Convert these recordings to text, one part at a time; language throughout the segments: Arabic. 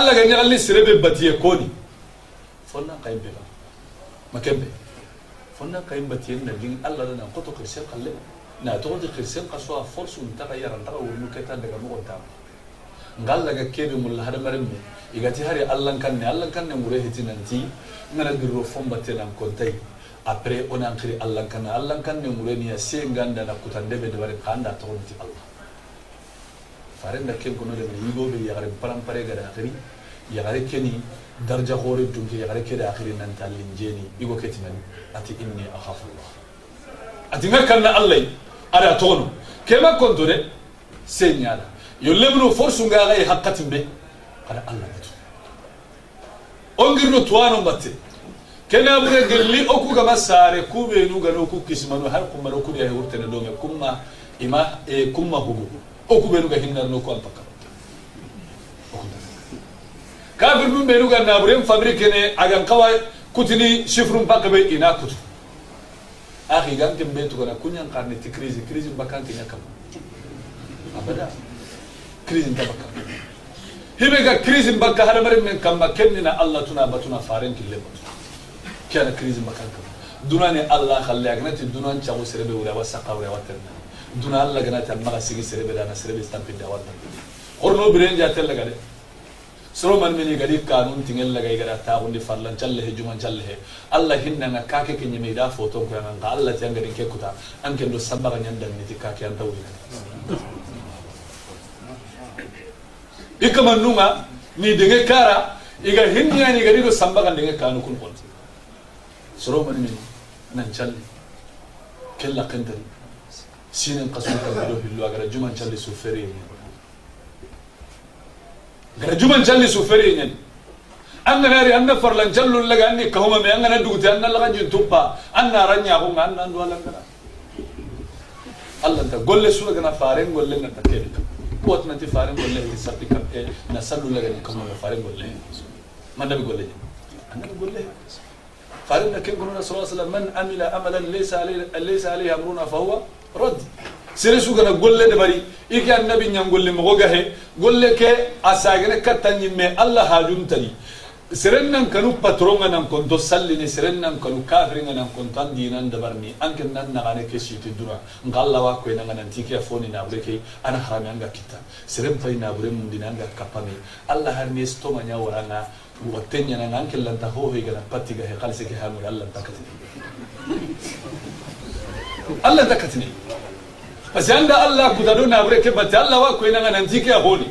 alla ga nyagalli sirebe batiye koni fonna kayim be ma kembe fonna kayim batiye na lin alla na koto kirsen kalle na to de kirsen kaso a force un ta yara ta wonu keta daga mo ta ngalla ga kebe mulla hada maremme igati hari allan kanne allan kanne mure hitinanti ngana dirro fomba tenan kontai. Après on a ankiri allan kanne allan kanne mure ni se nganda na kutande be de bare kanda to ti allah farenda ken kono de yigo be yagare parampare ga akhiri yagare keni darja hore dunke yagare ke da akhiri nan talin jeni igo ketinan ati inni akhafu allah ati ngakanna allah ada tono kema konto de senyala yollebno force nga ga hakkatin be kada allah batu on girno tuwano batte kena bure gelli oku gama sare kube nu gano ku kismanu har kuma ku da hurtene do me kuma ima e kuma hugu oku be nu ga hinnar no ko alpaka kafir nun be nu ga na bure fabrique ne agan kawai kutini shifrun pakabe ina kutu akhi gan tembe to kana kunyan karne ti crise crise bakan kinya kam abada crise tabaka hibe ga crise bakka hada mare men kamma kennina allah tuna batuna faren kille batu kana crise bakka kam dunane allah khalle agnati dunan chago serebe wala wasaqa wala watanna duna allah ganati amma sigi serebe dana serebe stampinde wala horno biren jatel laga de soro man mini gadi kanun tingel laga igara ta hundi farlan challe he juman challe he allah hinna nga kake ke nyeme da foto ko nga allah ti ngari ke kuta anke ndo samba ga nyanda ni ti kake anta wi ikama nunga ni denge kara iga hinnya ni gadi do samba ga denge kanu kun kon soro man mini nan challe kella qandari سين قصور كبيرو هلو أجر جمان جلي سفرين أجر جمان جلي سفرين أنا غيري أنا فرلان جلو لك أني كهما مي أنا ندوتي أنا لغا جنتوبا أنا رنيا هم أنا ندوى لك الله أنت قول لي سوك أنا فارين قول لي أنت كيرك قوت نتي فارين قول لي سبي كم إيه نسلو لك أني كهما مي فارين قول لي ما نبي قول لي أنا بقول لي فارين كن قلنا صلى الله عليه وسلم من عمل أملا ليس عليه ليس فهو huwa rad sere sugana golle de bari iki annabi nyam golle mo gahe golle ke asagene katanyi me allah hajun tani seren nan kanu patronga nan konto salline seren nan kanu kafiringa nan konto andinan dabarni anke nan nagane ke siti dura ngalla wa ko nan nan tiki afoni na bureke ana harami anga kita seren fay na bure mun dinanga kapame allah har ne stoma nya waranga watenya nan anke lanta ho he gana patiga he khalse ke hamu allah takati allah takati parce anda allah kutado na bure ke batte allah wa ko ina nan tike honi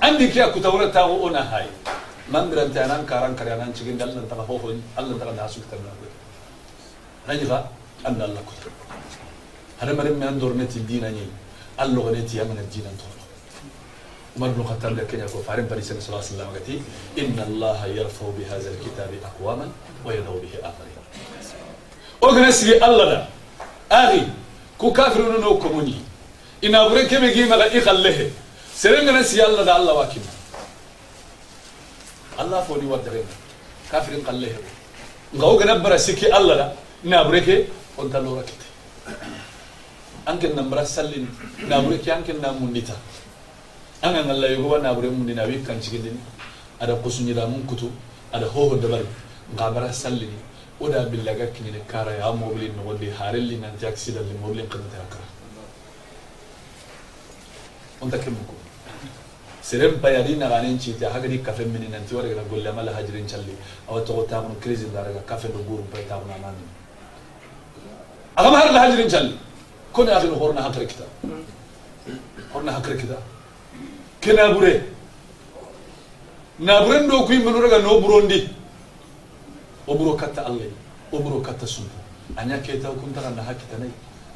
andi ke kutawra ta o ona hay man biran ta nan karan kare nan cikin dallan ta ho honi allah ta da su ta na bure nani fa anda allah kutu hada mare me andor ne ti dina ni allah ne ti yamana dina to umar bin ku kafiru no ko muni ina bure kebe gi maga i khallehe serenga na si Allah da Allah wakin Allah fo ni wadare kafirin khallehe nga o gana bara siki Allah da ina bure ke on ta lora kite anke na bara sallin na bure ke anke na mundita an an Allah yugo na bure mundi na wi kan cikin ada kusunyi da mun kutu ada hoho da bari nga bara sallini oda billaga kinini kara ya mobili no wadi harelli nan ti accident li mobili kan ta kara on ta kemu ko serem payari na ganin ci ta hagari kafe mini nan ti wara golle mala hajirin challi aw to ta mun crise da daga kafe do gurun pay ta mun nan aga ma har la hajirin challi ko ne akhin horna hakre kita horna hakre kita kena bure na buren do kuy mun raga no burondi o buro katta allah o buro katta sunna anya keta kun tara na hakita nai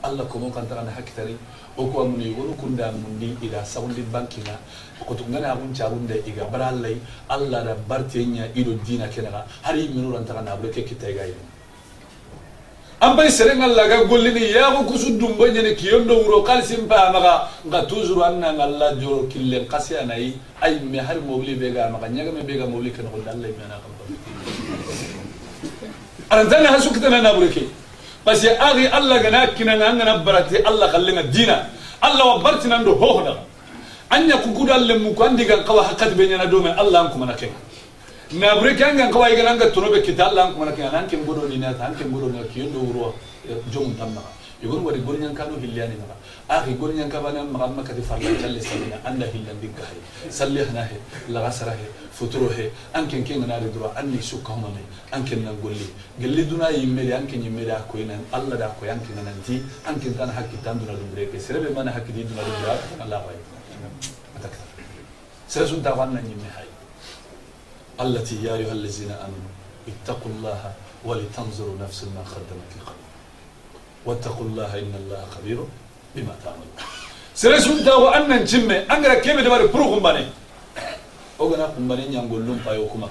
allah ko mon kan tara na hakita nai o ko amuni wonu kunda mundi ida sawndi bankina ko to ngana abun cabun da iga barallai allah da bartenya ido dina kenaga hari minu ran tara na bure ke kita ga yi an bai seren allah ga gollini ya ko kusu dumba nyane kiyondo wuro kalsim pa maga nga toujours anna ngalla joro killen qasi anai ay me har mobli be ga maga nyaga me be ga mobli kan ko allah me na kam wa barti nan do ho hoda anya kukuda lemu ko andi gan kawa hakat be nyana do me allah an kuma na kenga na bure kan gan kawa igana nga torobe kita allah an kuma na kenga nan ken godo ni na tan ken godo na kiyo do wuro jom tamma يقول وري قول نيان كانوا هلياني نغا آخي قول نيان كبانا مغا ما كدي فرلا جل هلان ديك هي سلي هنا هي. لا غسره فترو هي. انكن كين نار درو. اني سوك هم مي انكن نقول لي قال لي دونا يملي انكن يملي اكو ان الله دا اكو انكن ننتي. انكن كان حق تام دونا دمبريك سرب ما أنا حق دي دونا دمبريك الله واي اتكثر سرسون تاوانا نيمي هاي. التي يا أيها الذين آمنوا اتقوا الله ولتنظر نفس ما قدمت لغد واتقوا الله إن الله خبير. bima ta'malu sere sunta wa annan cimme angara kebe da bari puru kumbane. O gana kumbane nyangollum payo kuma.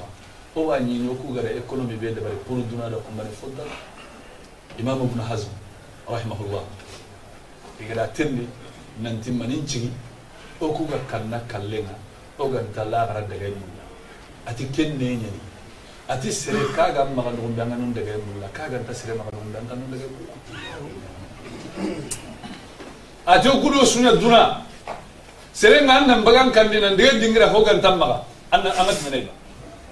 O wa nyinyo ku gara economy be da bari puru duna da kumbane fodda. Imam ibn hazm rahimahullah. Igara tinni nan timmanin cigi. O ku ga kanna kallenga o ga talla gara daga mulla. Ati kenne nyani. Ati sere kaga maga ndugum daga nun daga mulla. Kaga ta sere maga ndugum daga nun daga mulla. Ati kudo sunya duna sere nga nan bagan kandi nan daga dingira hogan tammaga anna amat meneba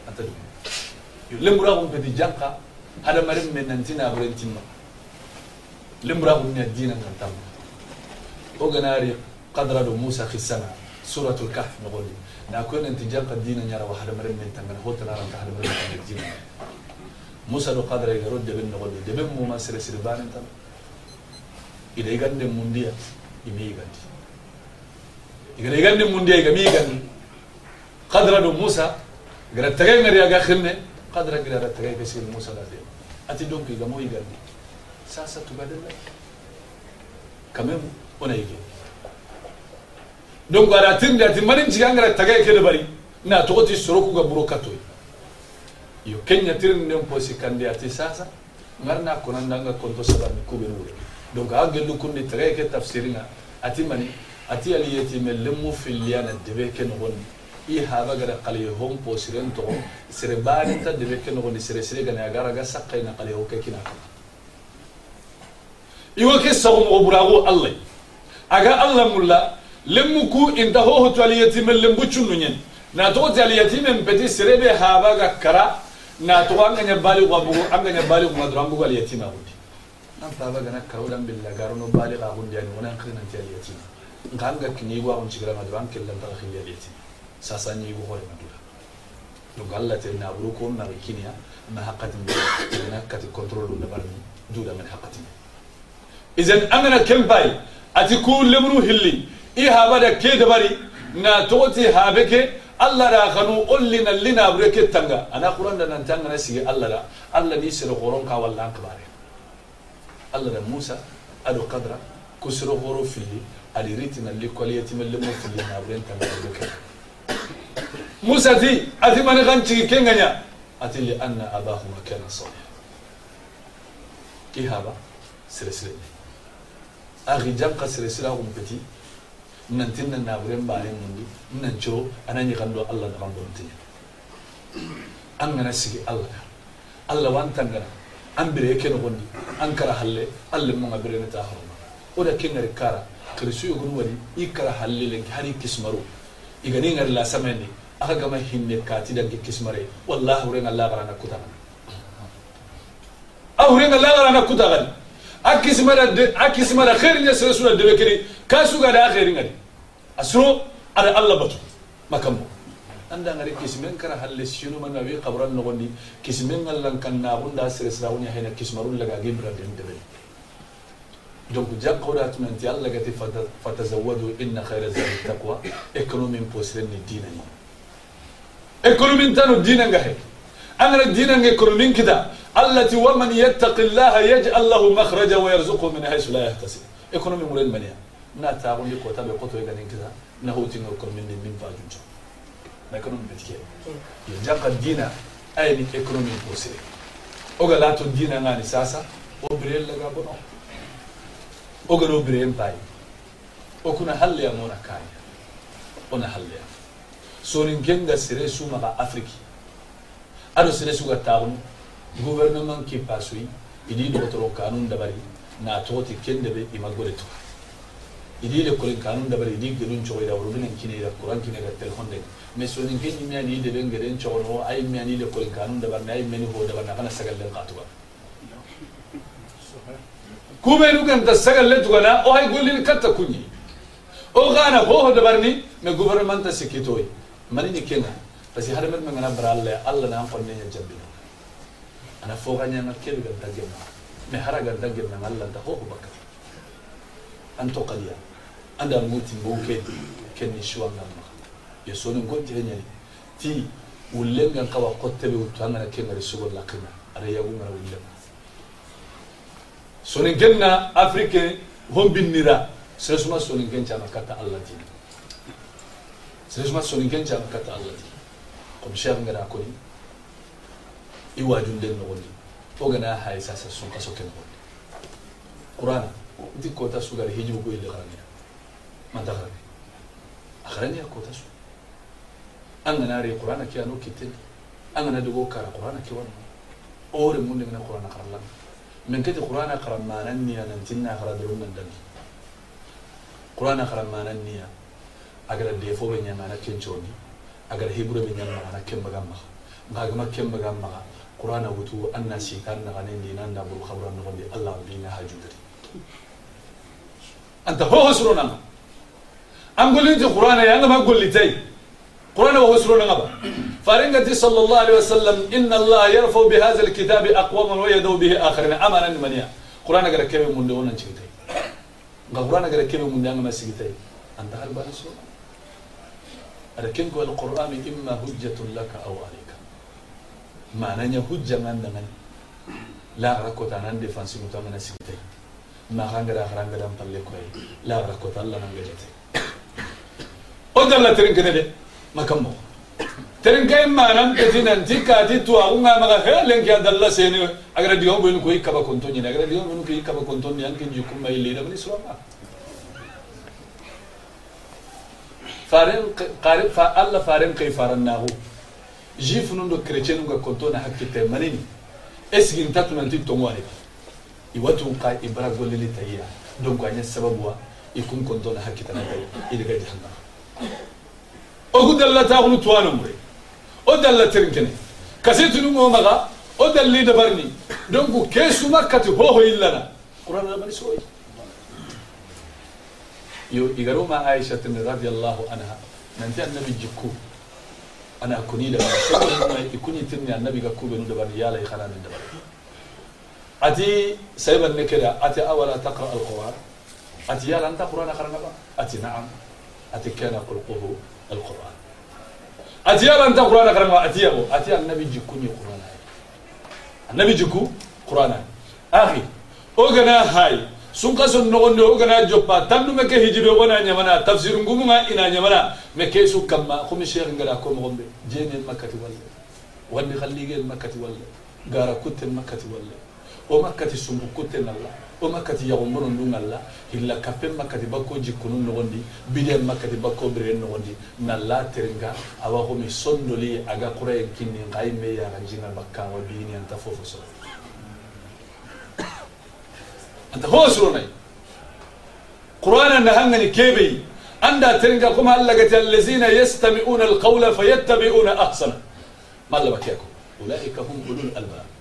ata lembura ko pedi janka hada marim men nan tina buren timma lembura ko nya dina nan tamma oganari qadra do musa khisana suratul kahf nogoli na ko nan tijan ka dina nyara wa hada marim men tangana hotana ran hada marim men dina musa do qadra ga rodde ben nogoli de ben mu ma sere sere banen tam ida igande mundiya imi igandi igada igande mundiya igami igandi qadra do musa gara tagay ngari aga khirne qadra gara tagay ke sir musa da de ati donc igamo igandi sasa tugadella quand même on a igé donc ara tinde ati manin ciga ngara tagay ke bari. Na togoti soroku ga buro katoy yo kenya tirin nem posi kandi ati sasa ngarna konanda nga konto sabami donc a gendu kunni tege ke tafsiringa ati mani ati ali yeti melle mu filliyana debe ke nogondi i haba gada qaliye hon po siren togo sere bani ta debe ke nogondi sere sere gana agara ga sakkayna qaliye ho ke kina kama iwo ke sago mogo burago allah aga allah mulla lemmu ku inta hohoto ali yetime lembu cunnu ñen na togoti ali yetimen peti serebe haba ga kara na togo anga bali ko abugo bali ko ngadoro an bugo ali yetima wona khina ti ali yati nganga kini gwa on cigira ma duran kellan ta khili ali yati sasa ni go hore ma dula donc Allah te na buru ko na kinia ma haqqati mi na kati control do barni dula min haqqati idan amana kembai ati ku lemru hilli i habada ke dabari na toti habeke Allah da kanu ollina lina bureke tanga ana quran da nan tanga na sigi Allah da Allah ni sir qoron ka wallan kabare قال له موسى قالوا قدرة كسروا غورو في اللي قال ريتنا اللي كل يتم اللي مو في اللي نابرين تنبرك موسى دي أتي ماني غنتي كين غنيا؟ أتي اللي أن أباهما كان صالح كي هذا سلسلة. أغي جمق سلسلة هم بتي. ننتين نابرين بارين مندي ننشو أنا نغندو الله نغندو نتين. أنا نسيك الله. الله وانتنغنا. An bire ke no gondi an kara halle alle mo ngabire ne ta haruma o da ken ngari kara krisu yogun wari i kara halle len hari kismaru igani ngari la sameni aka gama hinne kati dangi kismare wallahi wuren allah garana kutana a wuren allah garana kutana akismara de akismara khair ne sere sura de bekeri kasu ga da khair ngadi asro ada allah batu makambo anda ngari kismen kara halle sinu man wi qabran no gondi kismen ngallan kan na bunda sere sira wonya hena kismarul laga gibra den debe donc jaqawda tunanti allah gati fatazawwadu inna khayra zadi taqwa economy posren ni dina ni economy tano dina ngahe angara dina nge economy kita allati wa man yattaqi allaha yaj'al lahu makhraja wa yarzuquhu min haythu la yahtasib economy muren mania na ta gondi ko tabe ko to ga nin kita na hoti no economy ni min fajunjo na economy betike ya jaqa dina ay ni economy posre oga lato dina ngani sasa o birel laga bono ogano bire mpayi okuna halle amona kaya ona halle sonin genga sere su maga afriki ado sere su ga taunu gouvernement ki pasui idi dotoro kanun dabari na toti kende be ima gore de mais so nin ken mi ani de ben geden chogo no ay mi ani le kolin kanun da bari ay meni ho da bari kana sagal le qatuba kube nu kan ta sagal le tugana o hay golin katta kunyi o gana ho ho da bari me gouvernement ta sikitoy mani ni kenga parce que hada men ngana baralle alla na ko ne jabbi ana foga nya makke ga ta gemma me haraga da gemma alla da ho bakka anto qaliya anda muthi keni shwa ngamba yesoni ngojenyani ti ulenga nkawa kotebe utangana kengari sugo lakina ara yagumara ulenga soni genna afrike hombinira sesuma soni gencana kata allah dini sesuma soni gencana kata allah dini kom sheekh ngana koni. Iwa i waajunden nogondi ogana hay sasa sun kaso ken nogondi qur'ana nti kota sugari hijibu ko ille garanira من دغري أخرني أكو تسو أنا ناري قرآن كي أنو كتل أنا ندوغو كارا قرآن كي ورمو أوري من لغنا قرآن أقرأ لنا من كتل قرآن أقرأ ما نني أنا انتنا أقرأ درون من دمي. قرآن أقرأ ما نني أقرأ ديفو بني أنا كنشوني أقرأ هبرو بني أنا كم بغم مخ. مغاقما كم بغم مخ. قرآن أبوتو أنا سيكان نغنين دينان دابرو خبران نغنين دي الله بينا هاجو أنت هو هسرو قول لي تي قرآن هو هسرون أنا فارنجتي صلى الله عليه وسلم إن الله يرفع بهذا الكتاب أقواما ويدعو به آخرين أمانا منيا قرآن قال كيف من دون نشيتي قرآن قال كيف من دون ما سيتي أنت هل بنا سورة لكن قول القرآن إما حجة لك أو عليك ما نيا حجة من دمن لا ركوت أنا عندي فانسي متامنا سيتي ma hangara harangara palle koy la rakota Allah nan gajete o dalla terin kene de makammo terin kay manam petinan tikati to agunga maga helen kya dalla sene agara diga bo ko ikaba konto ni agara diga bo ko ikaba konto ni anke jukum mai le da bani sulama faren qari fa Allah faren kay faran nahu jifunu do chrétien ngo konto na hakkite manini esgin tatunan tik to ngwani iwatu ka ibara golili tayya donc anya sababu wa ikun konto na tay idiga jahannam o tuwana mure o dalli da barni donc kesu makkati ho ho illana qur'an da bani soyi yo igaru ma aisha tin radiyallahu anha nanti annabi jikku ana kuni da ikuni tinni annabi ga kubenu da barni yala khana da barni أتي سيبا نكرا أتي أولا تقرأ القرآن أتي يا لن تقرأ نقرأ أتي نعم أتي كان خلقه القرآن أتي يا لن تقرأ نقرأ أتي أبو أتي النبي جكوني قرآن النبي جكو قرآن أخي أغنى هاي sunka son nogonde o gana joppa tandu meke hijiri o gona ñamana tafsir ngumunga ina ñamana me ke su kamma komi cheikh ngara ko mogonɓe jeenel makkati walle wandi xalligel makkati walle gara kutten makkati walle o makkati sumbu kutte nalla وما كتي يومون نون الله إلا كفي ما كتي بكو جيكون نوندي بيدي ما كتي بكو برين نوندي نالا ترنغا أوا همي صندولي أغا كوري كيني غاي ميا رجينا بكا وبيني أنت فوفو صلو أنت هو سلوني قرآن النهانغني كيبي أندا ترنغا كم هلغة الذين يستمعون القول فيتبعون أحسن ما الله بكيكو أولئك هم أولو الألباب